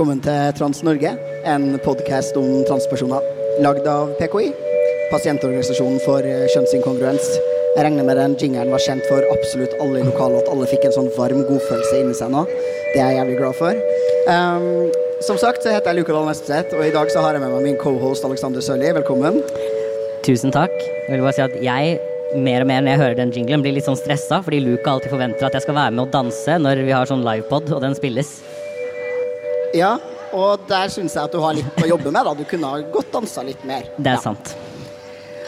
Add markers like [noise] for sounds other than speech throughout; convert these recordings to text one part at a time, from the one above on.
Velkommen til Trans Norge, en podkast om transpersoner. Lagd av PKI, pasientorganisasjonen for eh, kjønnsinkongruens. Jeg regner med den jingeren var kjent for absolutt alle i lokalet, at alle fikk en sånn varm godfølelse inni seg nå. Det er jeg jævlig glad for. Um, som sagt så heter jeg Luka Dahl Nestvedt, og i dag så har jeg med meg min cohost Alexander Sørli. Velkommen. Tusen takk. Jeg vil bare si at jeg mer og mer når jeg hører den jinglen, blir litt sånn stressa, fordi Luka alltid forventer at jeg skal være med og danse når vi har sånn livepod, og den spilles. Ja, og der syns jeg at du har litt å jobbe med. da Du kunne ha godt dansa litt mer. Det er ja. sant.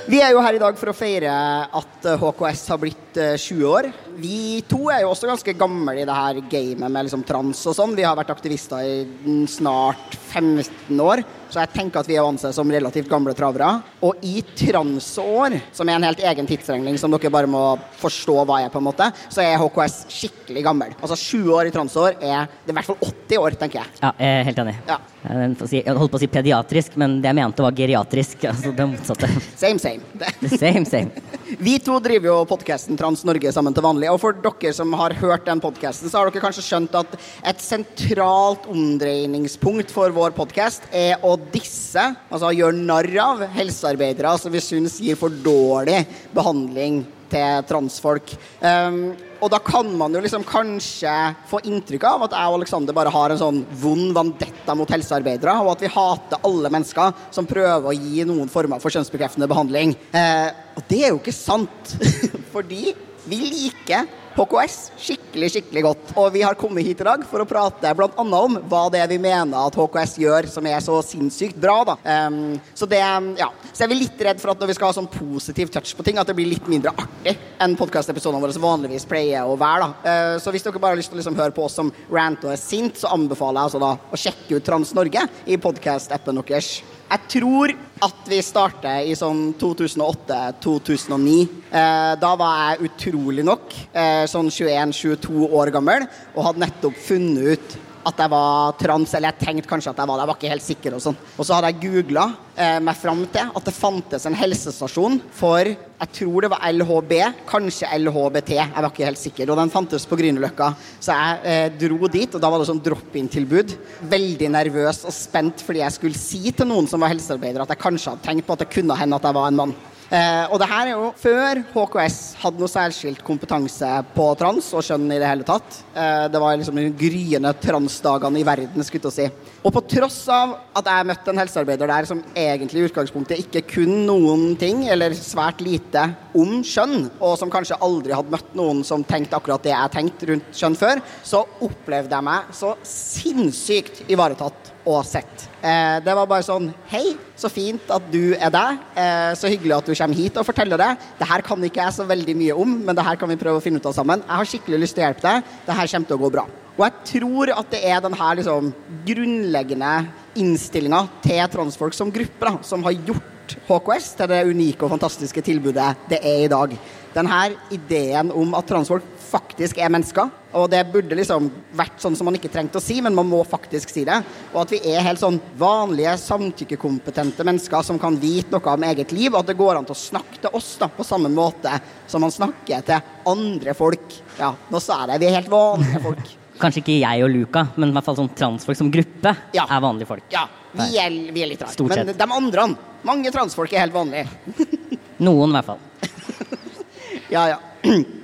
Vi er jo her i dag for å feire at HKS har blitt 20 år. Vi to er jo også ganske gamle i det her gamet med liksom trans og sånn. Vi har vært aktivister i snart 15 år. Så jeg tenker at vi er å anse som relativt gamle travere. Og i transår, som er en helt egen tidsregning som dere bare må forstå hva er, på en måte, så er HKS skikkelig gammel. Altså 20 år i transår er det er i hvert fall 80 år, tenker jeg. Ja, jeg er helt enig. Ja. Jeg holdt på å si pediatrisk, men det jeg mente var geriatrisk. [laughs] Altså det motsatte. Same, same. [laughs] same, same. [laughs] Vi to driver jo podkasten Trans Norge sammen til vanlig. Og for dere som har hørt den podkasten, så har dere kanskje skjønt at et sentralt omdreiningspunkt for vår podkast er å disse, altså gjøre narr av, helsearbeidere som vi syns gir for dårlig behandling til transfolk. Um, og da kan man jo liksom kanskje få inntrykk av at jeg og Alexander bare har en sånn vond vandetta mot helsearbeidere, og at vi hater alle mennesker som prøver å gi noen former for kjønnsbekreftende behandling. Uh, og det er jo ikke sant. [laughs] Fordi vi liker HKS skikkelig, skikkelig godt. Og vi har kommet hit i dag for å prate bl.a. om hva det er vi mener at HKS gjør som er så sinnssykt bra. da. Um, så det, ja. Så er vi litt redd for at når vi skal ha sånn positiv touch på ting, at det blir litt mindre artig enn podkastepisodene våre som vanligvis pleier å være. da. Uh, så hvis dere bare har lyst til å liksom høre på oss som rant og er sint, så anbefaler jeg altså da å sjekke ut Trans Norge i podkast-appen deres. Jeg tror at vi starter i sånn 2008-2009. Eh, da var jeg utrolig nok eh, sånn 21-22 år gammel og hadde nettopp funnet ut at jeg var trans, eller jeg tenkte kanskje at jeg var det. Jeg var ikke helt sikker. Og sånn. Og så hadde jeg googla eh, meg fram til at det fantes en helsestasjon for jeg tror det var LHB, kanskje LHBT. Jeg var ikke helt sikker. Og den fantes på Grünerløkka. Så jeg eh, dro dit, og da var det sånn drop-in-tilbud. Veldig nervøs og spent fordi jeg skulle si til noen som var helsearbeider, at jeg kanskje hadde tenkt på at det kunne hende at jeg var en mann. Eh, og det her er jo før HKS hadde noe særskilt kompetanse på trans og kjønn i det hele tatt. Eh, det var liksom de gryende transdagene i verden, skulle jeg si. Og på tross av at jeg møtte en helsearbeider der som egentlig i utgangspunktet ikke kunne noen ting, eller svært lite, om kjønn, og som kanskje aldri hadde møtt noen som tenkte akkurat det jeg tenkte rundt kjønn før, så opplevde jeg meg så sinnssykt ivaretatt og sett. Eh, det var bare sånn Hei, så fint at du er der. Eh, så hyggelig at du kommer hit og forteller det. Det her kan ikke jeg så veldig mye om, men det her kan vi prøve å finne ut av sammen. Jeg har skikkelig lyst til å hjelpe deg. Det her kommer til å gå bra. Og jeg tror at det er den her liksom grunnleggende innstillinga til transfolk som gruppe som har gjort HKS til det unike og fantastiske tilbudet det er i dag. Denne ideen om at transfolk faktisk er mennesker. Og det burde liksom vært sånn som man ikke trengte å si, men man må faktisk si det. Og at vi er helt sånn vanlige, samtykkekompetente mennesker som kan vite noe om eget liv, og at det går an til å snakke til oss da, på samme måte som man snakker til andre folk. Ja, nå sa jeg det. Vi er helt vanlige folk. [laughs] Kanskje ikke jeg og Luca, men i hvert fall sånn transfolk som gruppe Ja. er vanlige folk. Ja, vi er, vi er litt rare. Men de andre, mange transfolk er helt vanlige. [laughs] Noen, i hvert fall. [laughs] Ja, ja. [clears throat]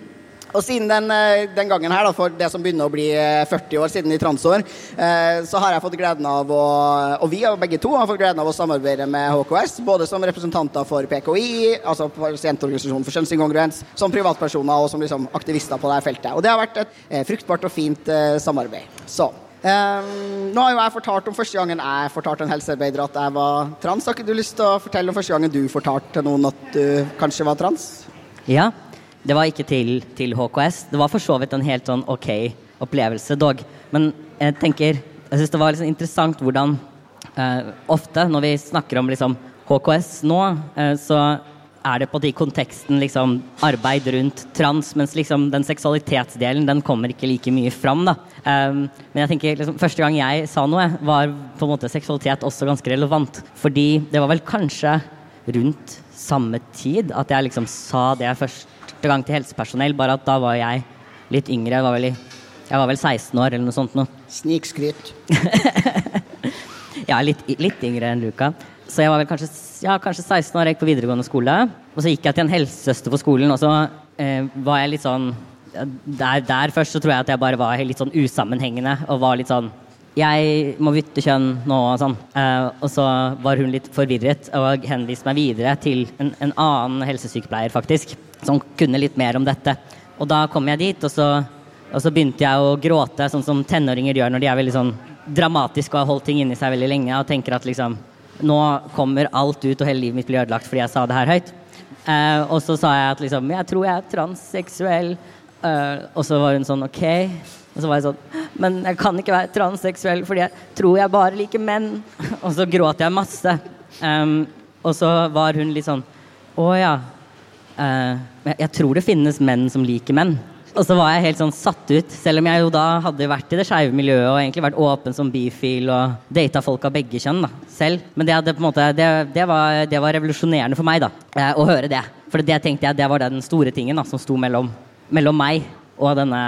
Og siden den, eh, den gangen her, da, for det som begynner å bli eh, 40 år siden i transår, eh, så har jeg fått gleden av å Og vi begge to har fått gleden av å samarbeide med HKS, både som representanter for PKI, altså Pasientorganisasjonen for kjønnsinkongruens, som privatpersoner og som liksom aktivister på dette feltet. Og det har vært et eh, fruktbart og fint eh, samarbeid. Så Um, nå har jo jeg fortalt om første gangen jeg fortalte en helsearbeider at jeg var trans. Har ikke du lyst til å fortelle om første gangen du fortalte til noen at du kanskje var trans? Ja, det var ikke til, til HKS. Det var for så vidt en helt sånn ok opplevelse, dog. Men jeg tenker Jeg syns det var liksom interessant hvordan eh, ofte når vi snakker om liksom HKS nå, eh, så er det på de konteksten liksom arbeid rundt trans, mens liksom den seksualitetsdelen den kommer ikke like mye fram. da. Um, men jeg tenker liksom, første gang jeg sa noe, var på en måte seksualitet også ganske relevant. Fordi det var vel kanskje rundt samme tid at jeg liksom sa det første gang til helsepersonell, bare at da var jeg litt yngre. Jeg var vel i Jeg var vel 16 år eller noe sånt nå. Snikskryt. [laughs] Ja, litt, litt yngre enn Luca. Så jeg var vel kanskje, ja, kanskje 16 år, jeg gikk på videregående skole. Og så gikk jeg til en helsesøster på skolen, og så eh, var jeg litt sånn der, der først så tror jeg at jeg bare var litt sånn usammenhengende og var litt sånn jeg må bytte kjønn nå og sånn. Uh, og så var hun litt forvirret og henviste meg videre til en, en, annen helsesykepleier, faktisk, som kunne litt mer om dette. Og da kom jeg dit, og så, og så begynte jeg å gråte, sånn som tenåringer gjør når de er veldig sånn dramatiske og har holdt ting inni seg veldig lenge og tenker at liksom Nå kommer alt ut, og hele livet mitt blir ødelagt fordi jeg sa det her høyt. Uh, og så sa jeg at liksom Jeg tror jeg er transseksuell. Uh, og så var hun sånn OK. Og så var jeg sånn Men jeg kan ikke være transseksuell fordi jeg tror jeg bare liker menn. [laughs] og så gråt jeg masse. Um, og så var hun litt sånn Å ja. Uh, jeg tror det finnes menn som liker menn. Og så var jeg helt sånn satt ut, selv om jeg jo da hadde vært i det skeive miljøet og egentlig vært åpen som bifil og data folk av begge kjønn da, selv. Men det, hadde, måte, det, det, var, det var, revolusjonerende for meg da, uh, å høre det. For det tenkte jeg det var den store tingen da, som sto mellom mellom meg og denne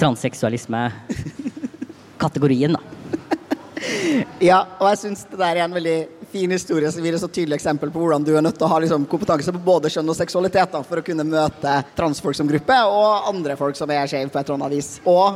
transseksualisme-kategorien, da. ja, og jeg syns det der er en veldig fin historie som gir et så tydelig eksempel på hvordan du er nødt til å ha liksom, kompetanse på både kjønn og seksualitet da, for å kunne møte transfolk som gruppe, og andre folk som er skeive på et eller annet vis. Og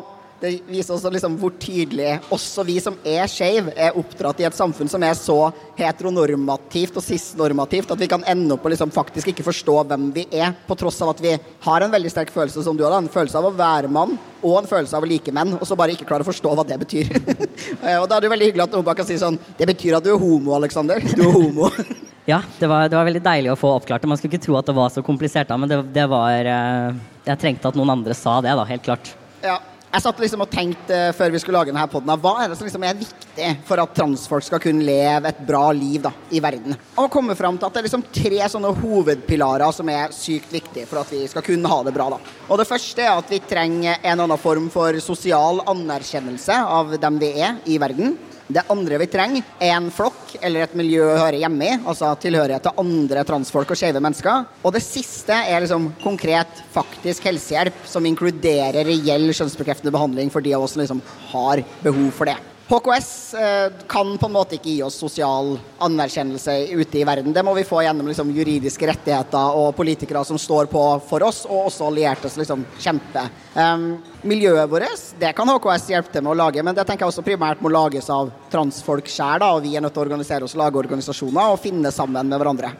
det viser også liksom hvor tydelig også vi som er skeive, er oppdratt i et samfunn som er så heteronormativt og cis-normativt at vi kan ende opp og liksom faktisk ikke forstå hvem vi er, på tross av at vi har en veldig sterk følelse som du har, en følelse av å være mann og en følelse av å like menn, og så bare ikke klare å forstå hva det betyr. [laughs] og da er det veldig hyggelig at noen bare kan si sånn Det betyr at du er homo, Aleksander. Du er homo. [laughs] ja, det var, det var, veldig deilig å få oppklart det. Man skulle ikke tro at det var så komplisert, da, men det, det var eh, Jeg trengte at noen andre sa det, da, helt klart. Ja, jeg satt liksom og tenkte før vi skulle lage denne poden, hva er det som liksom er viktig for at transfolk skal kunne leve et bra liv da, i verden? Og komme fram til at det er liksom tre sånne hovedpilarer som er sykt viktige for at vi skal kunne ha det bra. da. Og Det første er at vi trenger en annen form for sosial anerkjennelse av dem vi er i verden. Det andre vi trenger, er en flokk eller et miljø å høre hjemme i. Altså tilhørighet til andre transfolk og skeive mennesker. Og det siste er liksom konkret, faktisk helsehjelp som inkluderer reell kjønnsbekreftende behandling for de av oss som liksom har behov for det. HKS eh, kan på en måte ikke gi oss sosial anerkjennelse ute i verden. Det må vi få gjennom liksom, juridiske rettigheter og politikere som står på for oss, og også allierte som liksom, kjemper. Um, miljøet vårt det kan HKS hjelpe til med å lage, men det tenker jeg også primært må lages av transfolk sjøl. Og vi er nødt til å organisere oss, lage organisasjoner og finne sammen med hverandre.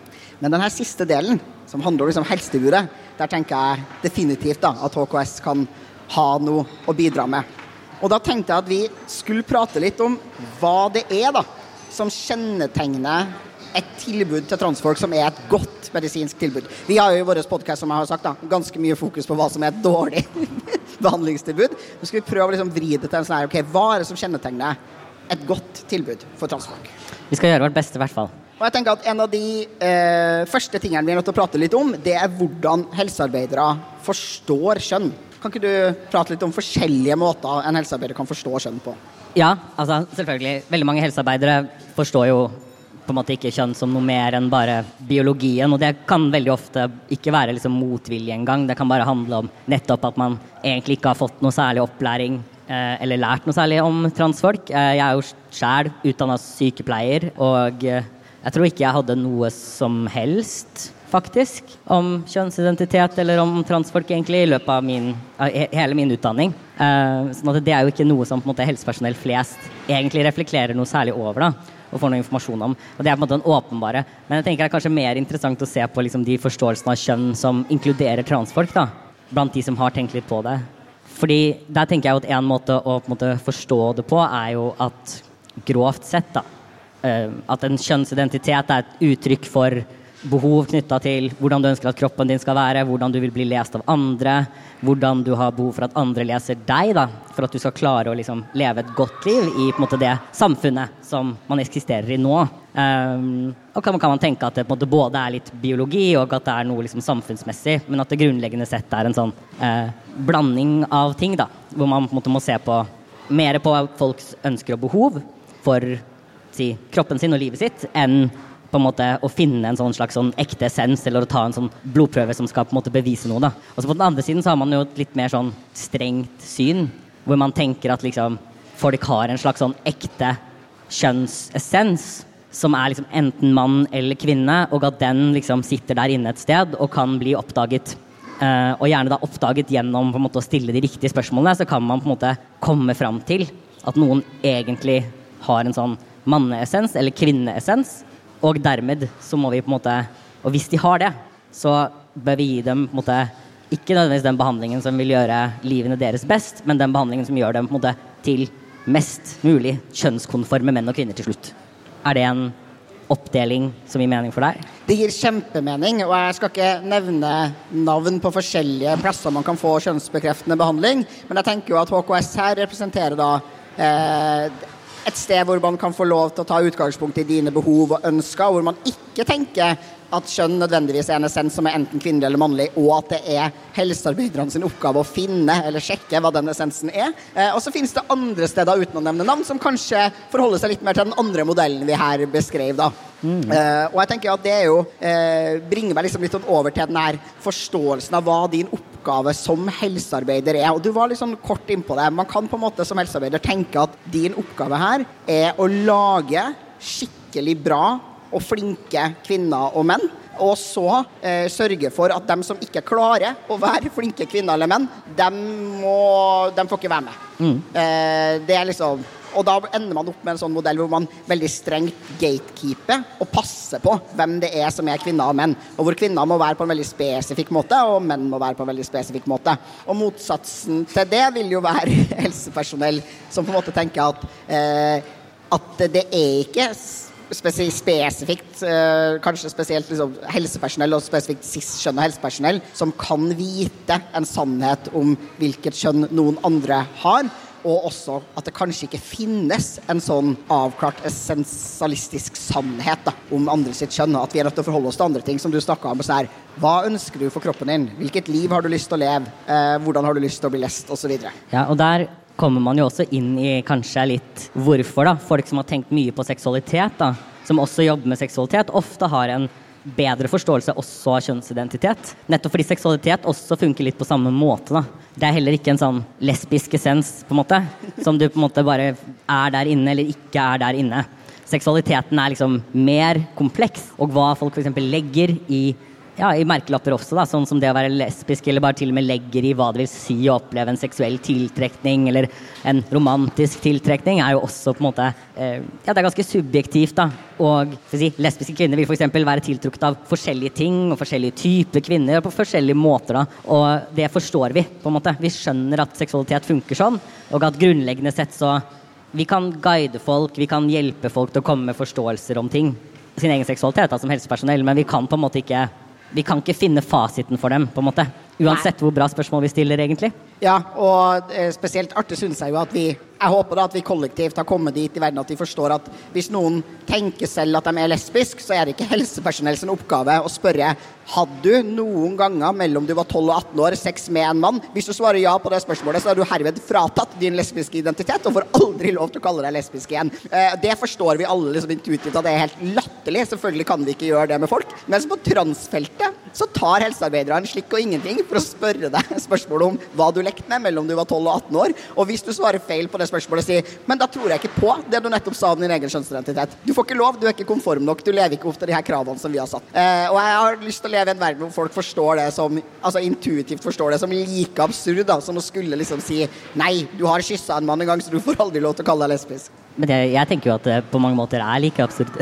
Men denne siste delen, som handler om liksom, helsetilbudet, der tenker jeg definitivt da, at HKS kan ha noe å bidra med. Og da tenkte jeg at vi skulle prate litt om hva det er da, som kjennetegner et tilbud til transfolk som er et godt medisinsk tilbud. Vi har jo i vår podkast som jeg har sagt da, ganske mye fokus på hva som er et dårlig [laughs] behandlingstilbud. Nå skal vi prøve å liksom vri det til en sånn her, ok, hva er det som kjennetegner et godt tilbud for transfolk? Vi skal gjøre vårt beste, i hvert fall. Og jeg tenker at En av de eh, første tingene vi er nødt til å prate litt om, det er hvordan helsearbeidere forstår kjønn. Kan ikke du prate litt om forskjellige måter en helsearbeider kan forstå kjønn på? Ja, altså selvfølgelig. Veldig mange helsearbeidere forstår jo på en måte ikke kjønn som noe mer enn bare biologien. Og det kan veldig ofte ikke være liksom motvilje engang. Det kan bare handle om nettopp at man egentlig ikke har fått noe særlig opplæring eh, eller lært noe særlig om transfolk. Eh, jeg er jo sjæl utdanna sykepleier, og eh, jeg tror ikke jeg hadde noe som helst faktisk, om kjønnsidentitet eller om transfolk egentlig i løpet av min, hele min utdanning. Uh, sånn at det er jo ikke noe som på en måte, helsepersonell flest egentlig reflekterer noe særlig over. da, og får noe informasjon om. Og Det er på en måte den åpenbare. Men jeg tenker det er kanskje mer interessant å se på liksom, de forståelsene av kjønn som inkluderer transfolk. da, Blant de som har tenkt litt på det. Fordi der tenker jeg at en måte å på en måte, forstå det på, er jo at grovt sett, da, uh, at en kjønnsidentitet er et uttrykk for behov knytta til hvordan du ønsker at kroppen din skal være, hvordan du vil bli lest av andre, hvordan du har behov for at andre leser deg, da, for at du skal klare å liksom, leve et godt liv i måte, det samfunnet som man eksisterer i nå. Um, og kan, kan, man tenke at det måte, både er litt biologi og at det er noe liksom, samfunnsmessig, men at det grunnleggende sett er en sånn uh, blanding av ting, da, hvor man måte, må se på mer på folks ønsker og behov for si, kroppen sin og livet sitt enn på en måte å finne en sånn slags sånn ekte essens, eller å ta en sånn blodprøve som skal på en måte bevise noe. da. Og så På den andre siden så har man jo et litt mer sånn strengt syn hvor man tenker at liksom folk har en slags sånn ekte kjønnsessens som er liksom enten mann eller kvinne, og at den liksom sitter der inne et sted og kan bli oppdaget. Eh, og gjerne da oppdaget gjennom på en måte, å stille de riktige spørsmålene, så kan man på en måte komme fram til at noen egentlig har en sånn manneessens eller kvinneessens. Og dermed så må vi på en måte Og hvis de har det, så bør vi gi dem på en måte ikke nødvendigvis den behandlingen som vil gjøre livene deres best, men den behandlingen som gjør dem på en måte til mest mulig kjønnskonforme menn og kvinner til slutt. Er det en oppdeling som gir mening for deg? Det gir kjempemening, og jeg skal ikke nevne navn på forskjellige plasser man kan få kjønnsbekreftende behandling, men jeg tenker jo at HKS her representerer da eh, et sted hvor man kan få lov til å ta utgangspunkt i dine behov og ønsker, hvor man ikke tenker at kjønn nødvendigvis er en essens som er enten kvinnelig eller mannlig, og at det er helsearbeiderne sin oppgave å finne eller sjekke hva den essensen er. Eh, og så finnes det andre steder uten å nevne navn som kanskje forholder seg litt mer til den andre modellen vi her beskrev. da. Mm. Eh, og jeg tenker at det jo eh, bringer meg liksom litt sånn over til den her forståelsen av hva din oppgave som helsearbeider er. Og du var litt sånn kort innpå det. Man kan på en måte som helsearbeider tenke at din oppgave her er å lage skikkelig bra og flinke kvinner og menn. Og så eh, sørge for at dem som ikke klarer å være flinke kvinner eller menn, dem, må, dem får ikke være med. Mm. Eh, det er liksom og da ender man opp med en sånn modell hvor man veldig strengt gatekeeper og passer på hvem det er som er kvinner og menn. Og hvor kvinner må være på en veldig spesifikk måte, og menn må være på en veldig spesifikk måte. Og motsatsen til det vil jo være [laughs] helsepersonell som på en måte tenker at, eh, at det er ikke spesifikt, eh, kanskje spesielt liksom, helsepersonell og spesifikt cis-kjønn og helsepersonell, som kan vite en sannhet om hvilket kjønn noen andre har. Og også at det kanskje ikke finnes en sånn avklart essensialistisk sannhet da, om andre sitt kjønn. At vi er nødt til å forholde oss til andre ting, som du snakka om. Sånn her, hva ønsker du for kroppen din? Hvilket liv har du lyst til å leve? Eh, hvordan har du lyst til å bli lest? Videre. Ja, og der kommer man jo også inn i kanskje litt hvorfor. da. Folk som har tenkt mye på seksualitet, da, som også jobber med seksualitet, ofte har en bedre forståelse også av kjønnsidentitet. Nettopp fordi seksualitet også funker litt på samme måte. da. Det er heller ikke en sånn lesbisk essens, på en måte, som du på en måte bare er der inne eller ikke er der inne. Seksualiteten er liksom mer kompleks, og hva folk f.eks. legger i ja, i merkelapper også, da, sånn som det å være lesbisk, eller bare til og med legger i hva det vil si å oppleve en seksuell tiltrekning eller en romantisk tiltrekning, er jo også på en måte eh, Ja, det er ganske subjektivt, da. Og si, lesbiske kvinner vil f.eks. være tiltrukket av forskjellige ting og forskjellige typer kvinner på forskjellige måter, da. Og det forstår vi, på en måte. Vi skjønner at seksualitet funker sånn, og at grunnleggende sett så Vi kan guide folk, vi kan hjelpe folk til å komme med forståelser om ting. Sin egen seksualitet da, som helsepersonell, men vi kan på en måte ikke vi kan ikke finne fasiten for dem, på en måte. Uansett hvor bra spørsmål vi stiller, egentlig. Ja, og eh, spesielt artig syns jeg jo at vi Jeg håper da at vi kollektivt har kommet dit i verden at vi forstår at hvis noen tenker selv at de er lesbisk, så er det ikke helsepersonell sin oppgave å spørre hadde du noen ganger mellom du var 12 og 18 år sex med en mann. Hvis du svarer ja på det spørsmålet, så er du herved fratatt din lesbiske identitet og får aldri lov til å kalle deg lesbisk igjen. Eh, det forstår vi alle liksom intuitivt at det er helt latterlig. Selvfølgelig kan vi ikke gjøre det med folk. Mens på transfeltet så tar helsearbeidere en slikk og ingenting for å spørre deg [laughs] spørsmål om hva du lekte med mellom du var 12 og 18 år. Og hvis du svarer feil på det spørsmålet, si men da tror jeg ikke på det du nettopp sa om din egen kjønnsidentitet. Du får ikke lov, du er ikke konform nok, du lever ikke opp til de her kravene som vi har satt. Eh, og jeg har lyst til å leve i en verden hvor folk forstår det som altså intuitivt forstår det som like absurd da, som å skulle liksom si nei, du har kyssa en mann en gang, så du får aldri lov til å kalle deg lesbisk. Men det, jeg tenker jo at det på mange måter er like absurd.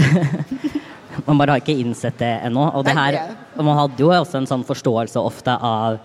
[laughs] man bare har ikke innsett det ennå. Og, det her, og man hadde jo også en sånn forståelse ofte av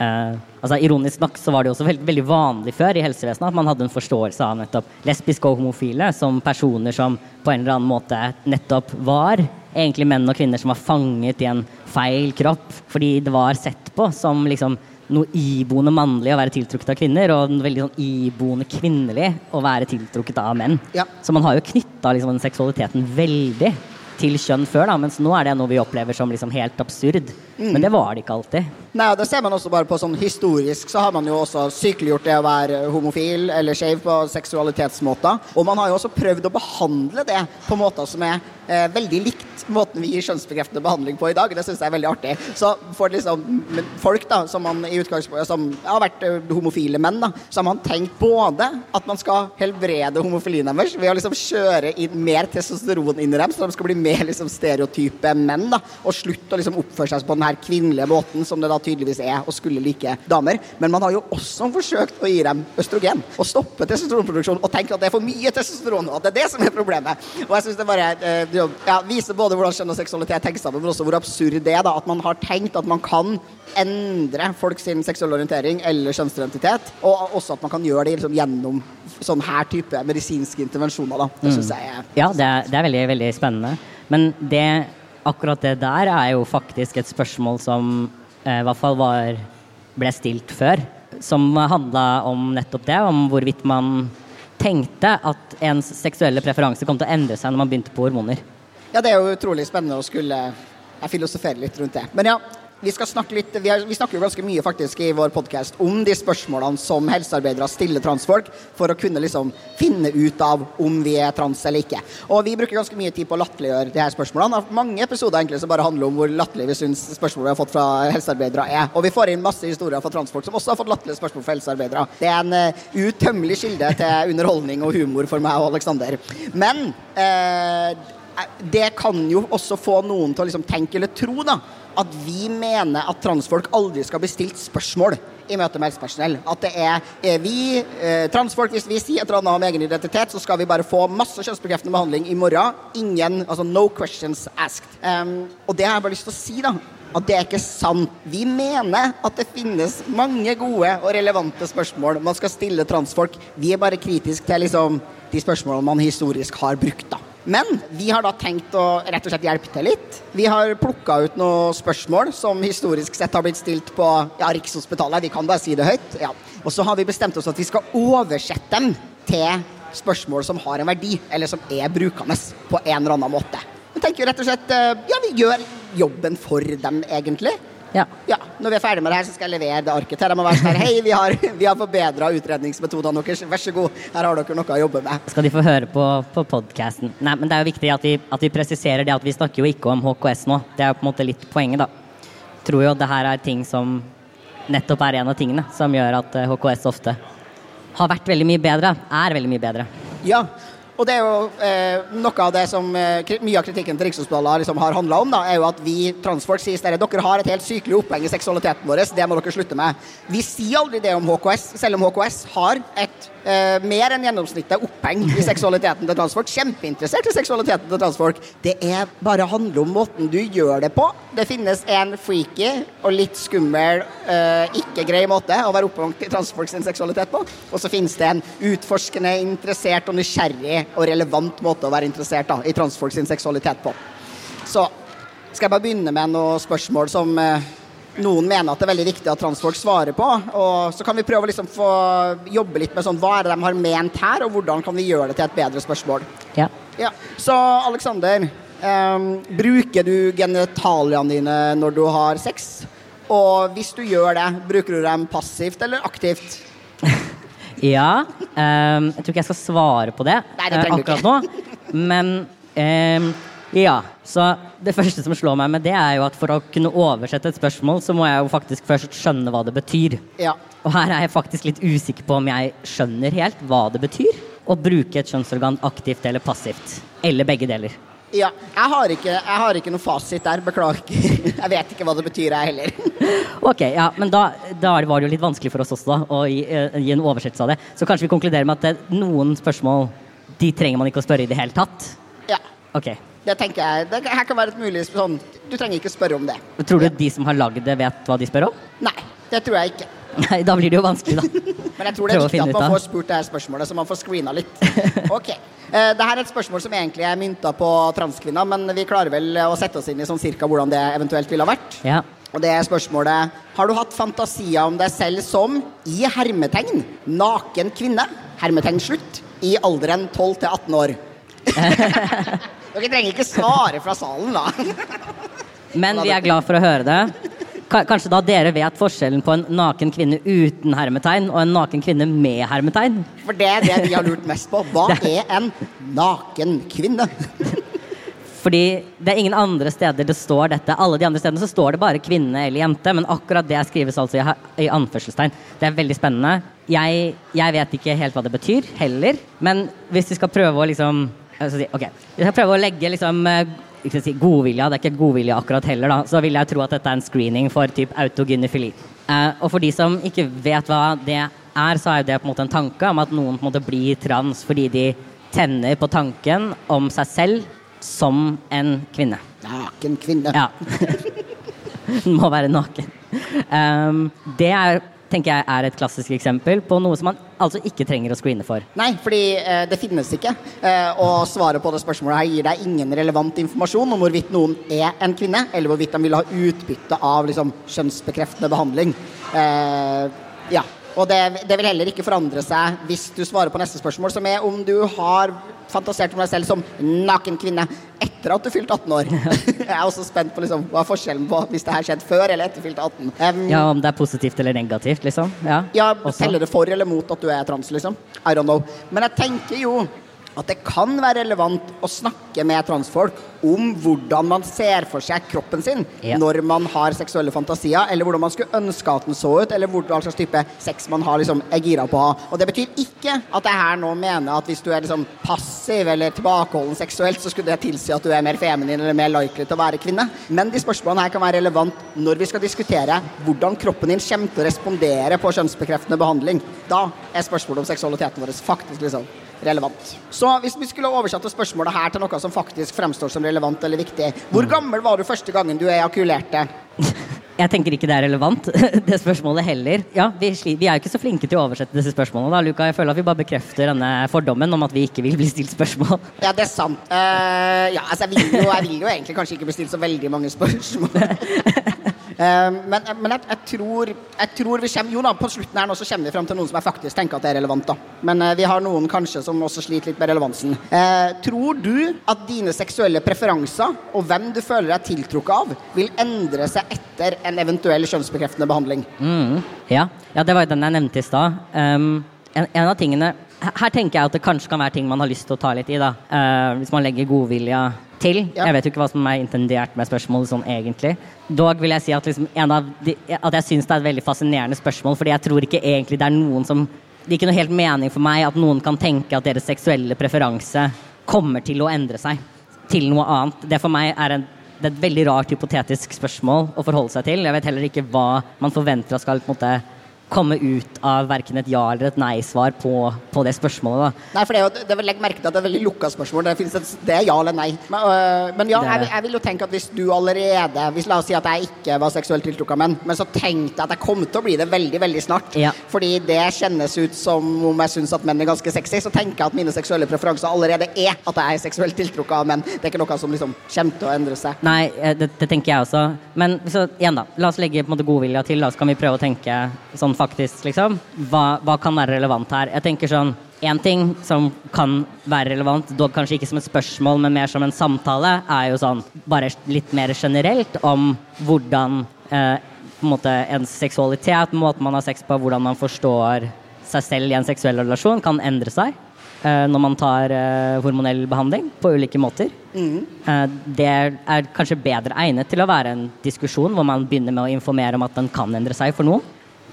eh, altså Ironisk nok så var det jo også veldig, veldig, vanlig før i helsevesenet at man hadde en forståelse av nettopp lesbiske og homofile som personer som på en eller annen måte nettopp var egentlig menn og kvinner som var fanget i en feil kropp fordi det var sett på som liksom noe iboende mannlig å være tiltrukket av kvinner, og veldig sånn iboende kvinnelig å være tiltrukket av menn. Ja. Så man har jo knytta liksom, seksualiteten veldig til kjønn før, da, mens nå er det noe vi opplever som liksom helt absurd. Mm. Men det var det ikke alltid. Nei, og det ser man også bare på sånn historisk, så har man jo også sykeliggjort det å være homofil eller skeiv på seksualitetsmåter. Og man har jo også prøvd å behandle det på måter som er eh, veldig likt måten vi gir kjønnsbekreftende behandling på i dag. Det syns jeg er veldig artig. Så for liksom folk da, som man i som har vært eh, homofile menn, da, så har man tenkt både at man skal helbrede homofilien deres ved å liksom kjøre inn mer testosteron inn i dem, så de skal bli mer liksom stereotype menn, da, og slutte å liksom oppføre seg på den her kvinnelige måten som det da tydeligvis er å skulle like damer. Men man har jo også forsøkt å gi dem østrogen og stoppe testosteronproduksjon og tenke at det er for mye testosteron, og at det er det som er problemet. Og jeg synes det bare eh, ja, viser både hvordan kjønn og seksualitet henger sammen, men også hvor absurd det er da, at man har tenkt at man kan endre folks seksuelle orientering eller kjønnsidentitet, og også at man kan gjøre det liksom, gjennom sånn her type medisinske intervensjoner. Da. Det synes jeg er Ja, det er, det er veldig, veldig spennende. Men det, akkurat det der er jo faktisk et spørsmål som eh, i hvert fall var, ble stilt før. Som handla om nettopp det, om hvorvidt man tenkte at ens seksuelle preferanse kom til å endre seg når man begynte på hormoner. Ja, det er jo utrolig spennende å skulle jeg filosofere litt rundt det. Men ja, vi skal snakke litt Vi, er, vi snakker jo ganske mye faktisk i vår podkast om de spørsmålene som helsearbeidere stiller transfolk, for å kunne liksom finne ut av om vi er trans eller ikke. Og vi bruker ganske mye tid på å latterliggjøre de her spørsmålene. Mange episoder egentlig som bare handler om hvor latterlig vi syns spørsmål vi har fått fra helsearbeidere er. Og vi får inn masse historier fra transfolk som også har fått latterlige spørsmål fra helsearbeidere. Det er en uh, utømmelig kilde til underholdning og humor for meg og Aleksander. Men uh, det kan jo også få noen til å liksom tenke eller tro da, at vi mener at transfolk aldri skal bli stilt spørsmål i møte med helsepersonell. At det er, er vi eh, transfolk, hvis vi sier et eller annet om egen identitet, så skal vi bare få masse kjønnsbekreftende behandling i morgen. Ingen, altså no questions asked. Um, og det har jeg bare lyst til å si, da. At det er ikke sant. Vi mener at det finnes mange gode og relevante spørsmål man skal stille transfolk. Vi er bare kritiske til liksom, de spørsmålene man historisk har brukt. da. Men vi har da tenkt å rett og slett hjelpe til litt. Vi har plukka ut noen spørsmål som historisk sett har blitt stilt på ja, Rikshospitalet. Vi kan bare si det høyt. Ja. Og så har vi bestemt oss at vi skal oversette dem til spørsmål som har en verdi, eller som er brukende på en eller annen måte. Vi tenker rett og slett ja, vi gjør jobben for dem, egentlig. Ja. ja. Når vi er ferdig med det her, så skal jeg levere det arket til dem og være sånn Hei, vi har, [laughs] vi har forbedra utredningsmetodene deres. Vær så god, her har dere noe å jobbe med. Skal de få høre på, på podkasten. Nei, men det er jo viktig at vi, at vi, presiserer det at vi snakker jo ikke om HKS nå. Det er jo på en måte litt poenget, da. Tror jo at det her er ting som nettopp er en av tingene som gjør at HKS ofte har vært veldig mye bedre. Er veldig mye bedre. Ja, og det er jo eh, noe av det som eh, mye av kritikken til Rikshospitalet liksom har handla om, da, er jo at vi transfolk sier at dere har et helt sykelig oppheng i seksualiteten vår, det må dere slutte med. Vi sier aldri det om HKS, selv om HKS har et eh, mer enn gjennomsnittet oppheng i [laughs] seksualiteten til transfolk. Kjempeinteressert i seksualiteten til transfolk. Det er bare handler om måten du gjør det på. Det finnes en freaky og litt skummel, eh, ikke grei måte å være opphengt i transfolk sin seksualitet på. Og så finnes det en utforskende, interessert og nysgjerrig og relevant måte å være interessert da, i transfolk sin seksualitet på. Så skal jeg bare begynne med noen spørsmål som eh, noen mener at det er veldig viktig at transfolk svarer på. Og så kan vi prøve å liksom få jobbe litt med sånn, hva er det de har ment her, og hvordan kan vi gjøre det til et bedre spørsmål. Ja. ja. Så Aleksander, eh, bruker du genitaliene dine når du har sex? Og hvis du gjør det, bruker du dem passivt eller aktivt? [laughs] Ja. Um, jeg tror ikke jeg skal svare på det Nei, det uh, akkurat nå. Men um, ja. Så det første som slår meg med det, er jo at for å kunne oversette et spørsmål, så må jeg jo faktisk først skjønne hva det betyr. Ja. Og her er jeg faktisk litt usikker på om jeg skjønner helt hva det betyr å bruke et kjønnsorgan aktivt eller passivt. Eller begge deler. Ja. Jeg har ikke, jeg har ikke noe fasit der. Beklager. [laughs] Jeg vet ikke hva det betyr, jeg heller. [laughs] Ok, ja, men da, da var det jo litt vanskelig for oss også da, å gi, uh, gi en oversettelse av det. Så kanskje vi konkluderer med at det, noen spørsmål de trenger man ikke å spørre i det hele tatt? Ja. Ok. Det tenker jeg. Det her kan være et mulig sånn Du trenger ikke spørre om det. Tror du de som har lagd det, vet hva de spør om? Nei, det tror jeg ikke. [laughs] Nei, da blir det jo vanskelig, da. Men jeg tror det er viktig at man får spurt det her spørsmålet, så man får screena litt. [laughs] Ok. Det her er et spørsmål som egentlig er mynta på transkvinner, men vi klarer vel å sette oss inn i sånn cirka hvordan det eventuelt ville ha vært. Ja. Og det er spørsmålet Har du hatt fantasier om deg selv som, i hermetegn, naken kvinne, hermetegn slutt, i alderen 12 til 18 år? [laughs] Dere trenger ikke svare fra salen, da. Men vi er glad for å høre det. Ka- Kanskje da dere vet forskjellen på en naken kvinne uten hermetegn og en naken kvinne med hermetegn? For det er det vi har lurt mest på. Hva [laughs] er en naken kvinne? [laughs] Fordi det er ingen andre steder det står dette. Alle de andre stedene så står det bare kvinne eller jente, men akkurat det skrives altså i, i anførselstegn. Det er veldig spennende. Jeg, jeg, vet ikke helt hva det betyr, heller. Men hvis vi skal prøve å liksom si, Ok, vi skal prøve å legge liksom eh, si godvilja, det er ikke godvilje akkurat heller, da, så vil jeg tro at dette er en screening for typ autogynefili. Eh, og for de som ikke vet hva det er, så er det på en måte en tanke om at noen på en måte blir trans fordi de tenner på tanken om seg selv som en kvinne. Naken kvinne. Ja. Den [laughs] må være naken. Um, det er tenker jeg er et klassisk eksempel på noe som man altså ikke trenger å screene for. Nei, fordi eh, det finnes ikke. Eh, og svaret på det spørsmålet her gir deg ingen relevant informasjon om hvorvidt noen er en kvinne, eller hvorvidt de vil ha utbytte av liksom, kjønnsbekreftende behandling. Eh, ja. Og det, det, vil heller ikke forandre seg hvis du svarer på neste spørsmål, som er om du har fantasert om deg selv som naken kvinne etter at du fylte 18 år. [laughs] jeg er også spent på liksom, hva er forskjellen på hvis det her skjedde før eller etter fylte 18. Um, ja, Om det er positivt eller negativt, liksom? Ja, ja Teller det for eller mot at du er trans, liksom? I don't know. Men jeg tenker jo at det kan være relevant å snakke med transfolk om hvordan man ser for seg kroppen sin ja. når man har seksuelle fantasier, eller hvordan man skulle ønske at den så ut, eller hva slags type sex man har, liksom, er gira på å ha. Og det betyr ikke at jeg her nå mener at hvis du er liksom passiv eller tilbakeholden seksuelt, så skulle det tilsi at du er mer feminin eller mer likely til å være kvinne. Men de spørsmålene her kan være relevant når vi skal diskutere hvordan kroppen din kommer til å respondere på kjønnsbekreftende behandling. Da er spørsmålet om seksualiteten vår faktisk liksom relevant. Så hvis vi skulle oversette spørsmålet her til noe som faktisk fremstår som relevant eller viktig Hvor gammel var du første gangen du ejakulerte? [laughs] Jeg tenker ikke det er relevant, [laughs] det spørsmålet heller. Ja, vi, vi, er jo ikke så flinke til å oversette disse spørsmålene. da, Luka. Jeg føler at vi bare bekrefter denne fordommen om at vi ikke vil bli stilt spørsmål. [laughs] Ja, det er sant. Uh, ja, altså, jeg vil, jo, jeg vil jo egentlig kanskje ikke bli stilt så veldig mange spørsmål. Ehm, men, men jeg, jeg, tror, jeg, tror, vi kommer Jo da, på slutten her nå så kommer vi frem til noen som jeg faktisk tenker at er relevant. da Men uh, vi har noen kanskje som også sliter litt med relevansen. Eh, tror du at dine seksuelle preferanser og hvem du føler deg tiltrukket av, vil endre seg etter en eventuell kjønnsbekreftende behandling? Mm, ja. ja. det var jo den jeg nevnte i stad. Um, en, en, av tingene her tenker jeg at det kanskje kan være ting man har lyst til å ta litt i. da uh, Hvis man legger godvilja til. Ja. Jeg vet jo ikke hva som er intendert med spørsmålet sånn egentlig. Dog vil jeg si at, liksom, de, at jeg syns det er et veldig fascinerende spørsmål, fordi jeg tror ikke egentlig det er noen som Det er ikke noe helt mening for meg at noen kan tenke at deres seksuelle preferanse kommer til å endre seg til noe annet. Det for meg er, en, det er et veldig rart hypotetisk spørsmål å forholde seg til. Jeg vet heller ikke hva man forventer skal på en måte komme ut av verken et ja eller et nei-svar på, på, det spørsmålet. Da. Nei, for det er jo, det, Legg merke til at det er veldig lukka spørsmål. Det, et, det, er ja eller nei. Men, øh, men ja, jeg, jeg, vil jo tenke at hvis du allerede hvis La oss si at jeg ikke var seksuelt tiltrukket av menn, men så tenkte jeg at jeg kom til å bli det veldig veldig snart, ja. fordi det kjennes ut som om jeg syns at menn er ganske sexy, så tenker jeg at mine seksuelle preferanser allerede er at jeg er seksuelt tiltrukket av menn. Det er ikke noe som liksom kommer til å endre seg. Nei, eh, det, det tenker jeg også. Men så, igjen, da. La oss legge på en måte godvilja til, da, så kan vi prøve å tenke sånn faktisk, liksom. Hva, hva kan være relevant her? Jeg tenker sånn Én ting som kan være relevant, dog kanskje ikke som et spørsmål, men mer som en samtale, er jo sånn bare litt mer generelt om hvordan eh, på en måte ens seksualitet, måten man har sex på, hvordan man forstår seg selv i en seksuell relasjon, kan endre seg eh, når man tar eh, hormonell behandling på ulike måter. Mm. Eh, det er kanskje bedre egnet til å være en diskusjon hvor man begynner med å informere om at den kan endre seg for noen.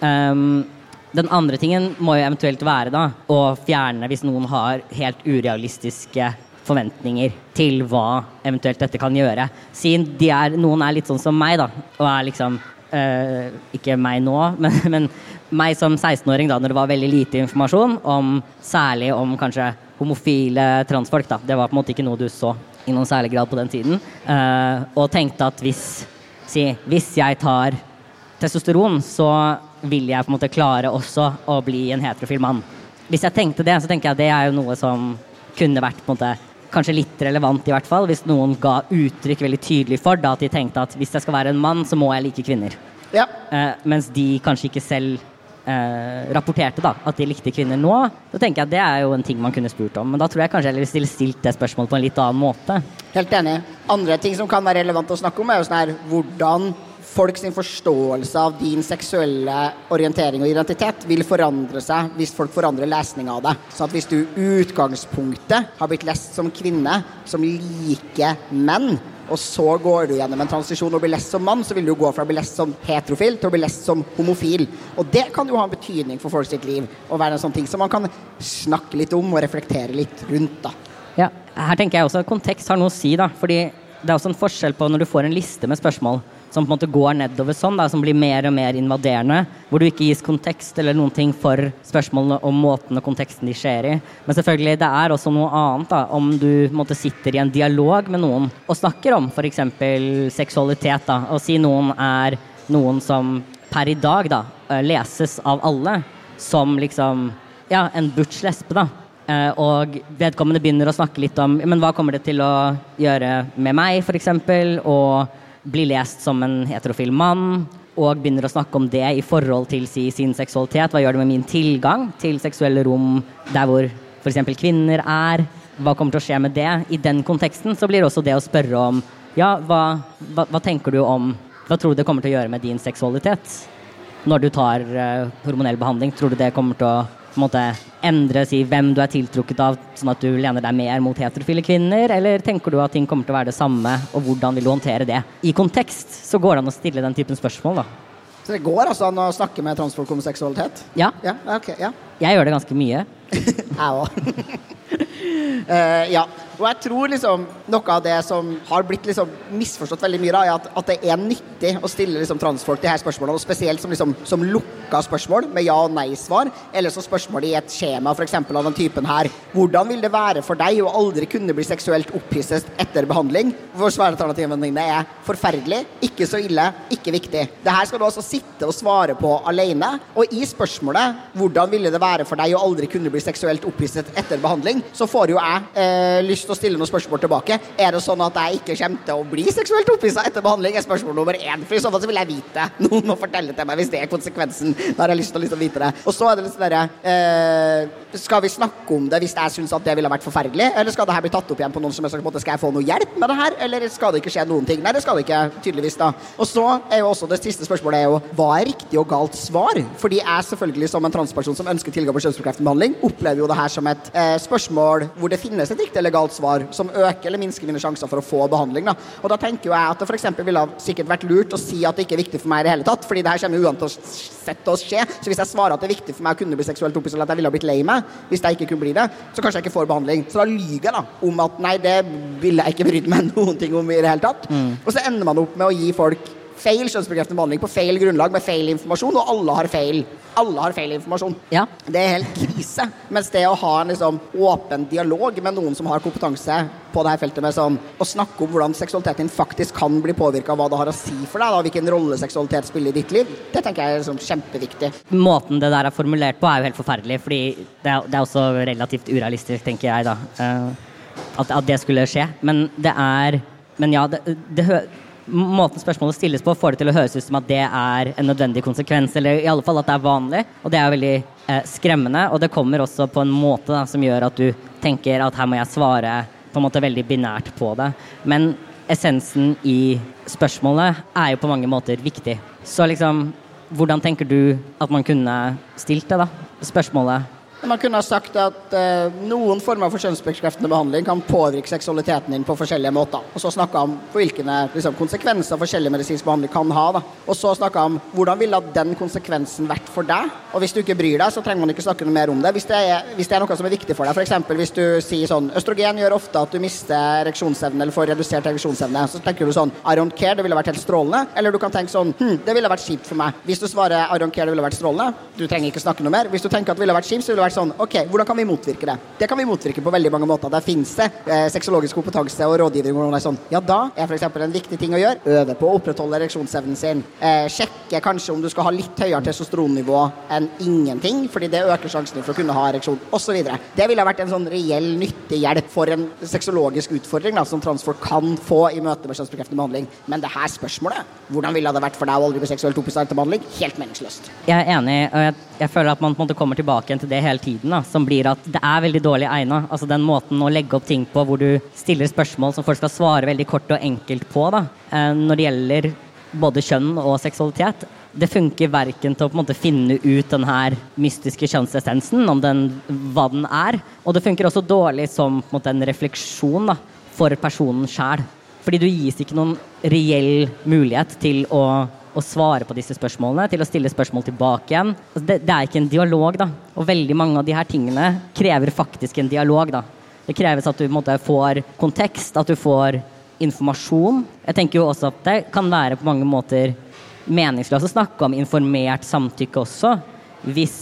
Um, den andre tingen må jo eventuelt være da, å fjerne hvis noen har helt urealistiske forventninger til hva eventuelt dette kan gjøre. Siden de er, noen er litt sånn som meg, da, og er liksom øh, Ikke meg nå, [laughs] men, men meg som 16-åring, da når det var veldig lite informasjon om særlig om kanskje homofile transfolk. da, Det var på en måte ikke noe du så i noen særlig grad på den tiden. Uh, og tenkte at hvis, si, hvis jeg tar testosteron, så vil jeg på en måte klare også å bli en heterofil mann. Hvis jeg tenkte det, så tenker jeg at det er jo noe som kunne vært på en måte kanskje litt relevant, i hvert fall, hvis noen ga uttrykk veldig tydelig for da, at de tenkte at hvis jeg skal være en mann, så må jeg like kvinner. Ja. Eh, mens de kanskje ikke selv eh, rapporterte da, at de likte kvinner nå. Da tenker jeg at det er jo en ting man kunne spurt om. Men da tror jeg kanskje jeg ville stilt det spørsmålet på en litt annen måte. Helt enig. Andre ting som kan være relevant å snakke om, er jo sånn her hvordan folk sin forståelse av din seksuelle orientering og identitet vil forandre seg hvis folk forandrer lesning av det. Så at hvis du utgangspunktet har blitt lest som kvinne som liker menn, og så går du gjennom en transisjon og blir lest som mann, så vil du gå fra å bli lest som heterofil til å bli lest som homofil. Og det kan jo ha en betydning for folk sitt liv, og være en sånn ting som man kan snakke litt om og reflektere litt rundt. da. Ja, her tenker jeg også at kontekst har noe å si, da. Fordi det er også en forskjell på når du får en liste med spørsmål som på en måte går nedover sånn, da, som blir mer og mer invaderende, hvor du ikke gis kontekst eller noen ting for spørsmålene om måten og konteksten de skjer i. Men selvfølgelig, det er også noe annet da, om du måte, sitter i en dialog med noen og snakker om f.eks. seksualitet, da, og si noen er noen som per i dag da, leses av alle som liksom ja, en butch-lesbe, da. Eh, og vedkommende begynner å snakke litt om men hva kommer det til å gjøre med meg, f.eks., og blir lest som en heterofil mann. Og begynner å snakke om det i forhold til si, sin seksualitet. Hva gjør det med min tilgang til seksuelle rom der hvor f.eks. kvinner er? Hva kommer til å skje med det? I den konteksten så blir det også det å spørre om ja, hva, hva, hva tenker du om Hva tror du det kommer til å gjøre med din seksualitet når du tar uh, hormonell behandling? Tror du det kommer til å på en måte endre si, hvem du er tiltrukket av, sånn at du lener deg mer mot heterofile kvinner? Eller tenker du at ting kommer til å være det samme, og hvordan vil du håndtere det? I kontekst så går det an å stille den typen spørsmål, da. Så det går altså an å snakke med transfolk om seksualitet? Ja. Ja, okay, ja. Jeg gjør det ganske mye. [laughs] Jeg òg. uh, ja. Og jeg tror liksom noe av det som har blitt liksom misforstått veldig mye, da, er at, at det er nyttig å stille liksom transfolk de her spørsmålene, og spesielt som, liksom, som lukka spørsmål med ja- og nei-svar, eller som spørsmål i et skjema f.eks. av den typen her. Hvordan vil det være for deg å aldri kunne bli seksuelt opphisset etter behandling? Hvor svaralternativene dine er forferdelig, ikke så ille, ikke viktig. Det her skal du altså sitte og svare på alene, og i spørsmålet 'Hvordan ville det være for deg å aldri kunne bli seksuelt opphisset etter behandling', så får jo jeg eh, lyst til å stille noen spørsmål tilbake. Er det sånn at jeg ikke kommer til å bli seksuelt opphissa etter behandling? er spørsmål nummer én. For i så fall så vil jeg vite det. [laughs] Noen må fortelle til meg hvis det er konsekvensen. Da har jeg lyst til å liksom vite det. Og så er det litt sånn derre eh, Skal vi snakke om det hvis jeg syns at det ville vært forferdelig? Eller skal det her bli tatt opp igjen på noen som er sånn, Skal jeg få noe hjelp med det her? Eller skal det ikke skje noen ting? Nei, det skal det ikke, tydeligvis, da. Og så er jo også det siste spørsmålet er jo hva er riktig og galt svar? Fordi jeg selvfølgelig som en transperson som ønsker tilgang på kjønnsbekreftende behandling, opplever jo det her som et eh, spørsmål hvor det finnes et riktig eller galt svar som øker eller minsker mine sjanser for å få behandling. Da. Og da tenker jo jeg at det f.eks. ville sikkert vært lurt å si at det ikke er viktig for meg i det hele tatt, fordi det her kommer uansett til å skje. Så hvis jeg svarer at det er viktig for meg å kunne bli seksuelt opphisset, eller at jeg ville ha blitt lei meg hvis jeg ikke kunne bli det, så kanskje jeg ikke får behandling. Så da lyver jeg da om at nei, det ville jeg ikke brydd meg [laughs] noen ting om i det hele tatt. Og så ender man opp med å gi folk feil kjønnsbekreftende behandling på feil grunnlag med feil informasjon, og alle har feil. Alle har feil informasjon. Ja. Det er helt krise. Mens det å ha en liksom, åpen dialog med noen som har kompetanse på dette feltet, med sånn, å snakke om hvordan seksualiteten din faktisk kan bli påvirka av hva det har å si for deg, da, hvilken rolle seksualitet spiller i ditt liv, det tenker jeg er liksom, kjempeviktig. Måten det der er formulert på, er jo helt forferdelig, fordi det er, det er også relativt urealistisk, tenker jeg, da. eh, at, at det skulle skje. Men det er Men ja, det, det hø Måten spørsmålet stilles på, får det til å høres ut som at det er en nødvendig konsekvens, eller i alle fall at det er vanlig. Og det er veldig eh, skremmende, og det kommer også på en måte da, som gjør at du tenker at her må jeg svare på en måte veldig binært på det. Men essensen i spørsmålet er jo på mange måter viktig. Så liksom, hvordan tenker du at man kunne stilt det, da? Spørsmålet. Man kunne ha sagt at eh, noen former for kjønnsbekreftende behandling kan påvirke seksualiteten din på forskjellige måter. Og så snakka om hvilke liksom, konsekvenser forskjellig medisinsk behandling kan ha. Da. Og så snakka om hvordan ville den konsekvensen vært for deg. Og hvis du ikke bryr deg, så trenger man ikke snakke noe mer om det. Hvis det er, hvis det er noe som er viktig for deg, f.eks. hvis du sier sånn Østrogen gjør ofte at du mister ereksjonsevne eller får redusert ereksjonsevne. Så tenker du sånn I don't care, det ville vært helt strålende. Eller du kan tenke sånn Hm, det ville vært kjipt for meg. Hvis du svarer I don't care, det ville vært strålende, du trenger ikke snakke noe mer. Hvis du tenker at det ville vært kjipt, så ville det vært sånn Ok, hvordan kan vi motvirke det? Det kan vi motvirke på veldig mange måter. Der fins det eh, sexologisk kompetanse og rådgivning hvor noen er sånn Ja, da er f.eks. en viktig ting å gjøre. Øve på å opprettholde ereksjonsevnen sin. Eh, sjekke kanskje om du skal ha litt høyere testosteronnivå enn ingenting, fordi det øker sjansen for å kunne ha ereksjon, osv. Det ville vært en sånn reell nyttig hjelp for en sexologisk utfordring da, som transfolk kan få i møte med kjønnsbekreftende behandling. Men det her spørsmålet, hvordan ville det vært for deg å aldri bli seksuelt opphisset til behandling? Helt meningsløst. Jeg er enig, og jeg, jeg føler at man på en måte kommer tilbake igjen til det hele tiden. Da, som blir at det er veldig dårlig egna. Altså den måten å legge opp ting på hvor du stiller spørsmål som folk skal svare veldig kort og enkelt på. Da. Eh, når det gjelder både kjønn og seksualitet. Det funker verken til å på en måte finne ut den her mystiske kjønnsessensen, om den, hva den er, og det funker også dårlig som på en, måte, en refleksjon da, for personen sjæl. Fordi du gis ikke noen reell mulighet til å, å, svare på disse spørsmålene, til å stille spørsmål tilbake igjen. Altså, det, det, er ikke en dialog, da. Og veldig mange av de her tingene krever faktisk en dialog, da. Det kreves at du måte, får kontekst, at du får informasjon. Jeg tenker jo også at det kan være på mange måter meningsløst å snakke om informert samtykke også, hvis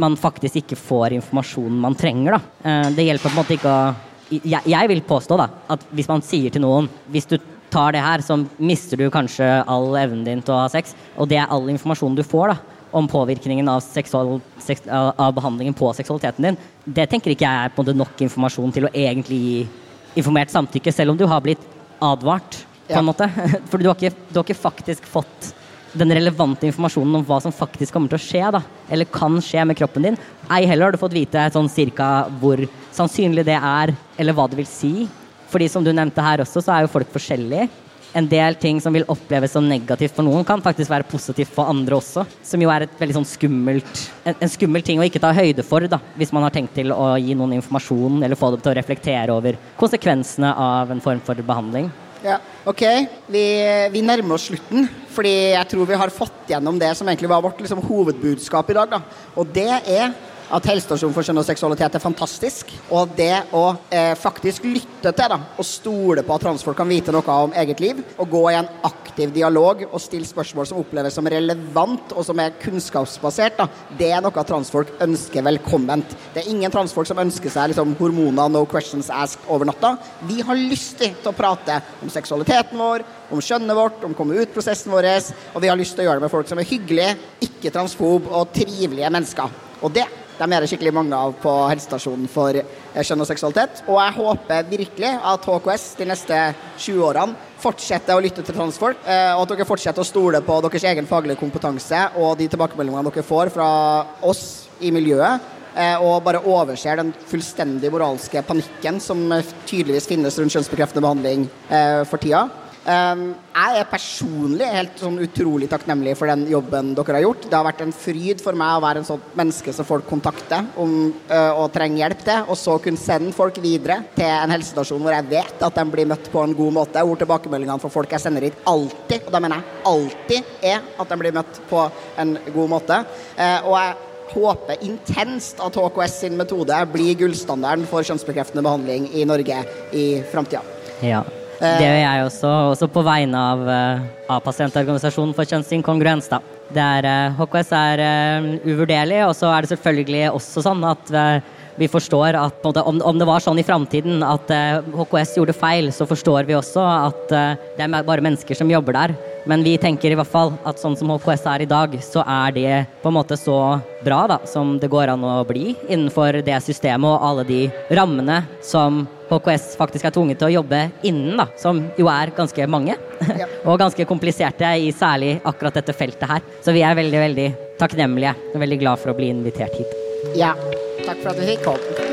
man faktisk ikke får informasjonen man trenger. Da. Eh, det hjelper på en måte ikke å jeg, jeg, vil påstå da, at hvis man sier til noen Hvis du tar det her, så mister du kanskje all evnen din til å ha sex. Og det er all informasjonen du får da, om påvirkningen av, seksual, seks, av behandlingen på seksualiteten din. Det tenker ikke jeg er på en måte nok informasjon til å egentlig gi informert samtykke, selv om du har blitt advart. på en måte. [laughs] For du har, ikke, du har ikke faktisk fått den relevante informasjonen om hva som faktisk kommer til å skje, da, eller kan skje med kroppen din. Ei heller har du fått vite sånn cirka hvor sannsynlig det er, eller hva det vil si. Fordi som du nevnte her også, så er jo folk forskjellige. En del ting som vil oppleves som negativt for noen, kan faktisk være positivt for andre også. Som jo er et veldig sånn skummelt, en, en skummel ting å ikke ta høyde for, da, hvis man har tenkt til å gi noen informasjon eller få dem til å reflektere over konsekvensene av en form for behandling. Ja, ok. Vi, vi, nærmer oss slutten, fordi jeg tror vi har fått gjennom det som egentlig var vårt liksom, hovedbudskap i dag. Da. Og det er at helsestasjonen for kjønn og seksualitet er fantastisk. Og det å eh, faktisk lytte til da, og stole på at transfolk kan vite noe om eget liv, og gå i en aktiv dialog og stille spørsmål som oppleves som relevant og som er kunnskapsbasert, da, det er noe transfolk ønsker velkomment. Det er ingen transfolk som ønsker seg liksom, hormoner no questions asked over natta. Vi har lyst til å prate om seksualiteten vår, om skjønnet vårt, om komme ut-prosessen vår, og vi har lyst til å gjøre det med folk som er hyggelige, ikke transfob og trivelige mennesker. Og det de er det skikkelig mange av på helsestasjonen for eh, kjønn og seksualitet. Og jeg håper virkelig at HKS de neste 20 årene fortsetter å lytte til transfolk, eh, og at dere fortsetter å stole på deres egen faglige kompetanse og de tilbakemeldingene dere får fra oss i miljøet. Eh, og bare overser den fullstendig moralske panikken som tydeligvis finnes rundt kjønnsbekreftende behandling for tida. Um, jeg er personlig helt sånn utrolig takknemlig for den jobben dere har gjort. Det har vært en fryd for meg å være en sånn menneske som folk kontakter om, uh, og trenger hjelp til, og så kunne sende folk videre til en helsestasjon hvor jeg vet at de blir møtt på en god måte. Hvor tilbakemeldingene fra folk jeg sender hit, alltid, og da mener jeg alltid, er at de blir møtt på en god måte. Uh, og jeg håper intenst at HKS sin metode blir gullstandarden for kjønnsbekreftende behandling i Norge i framtida. Ja. Det gjør jeg også, også på vegne av, eh, av pasientorganisasjonen for kjønnsinkongruens. Da. Det er, HKS eh, er uh, uvurderlig, og så er det selvfølgelig også sånn at vi forstår at om, om, det var sånn i framtiden at HKS gjorde feil, så forstår vi også at det er bare mennesker som jobber der. Men vi tenker i hvert fall at sånn som HKS er i dag, så er det på en måte så bra da, som det går an å bli innenfor det systemet og alle de rammene som HKS faktisk er tvunget til å jobbe innen, da, som jo er ganske mange. Ja. [laughs] og ganske kompliserte i særlig akkurat dette feltet her. Så vi er veldig, veldig takknemlige og veldig glad for å bli invitert hit. Ja. Takk for at du fikk komme.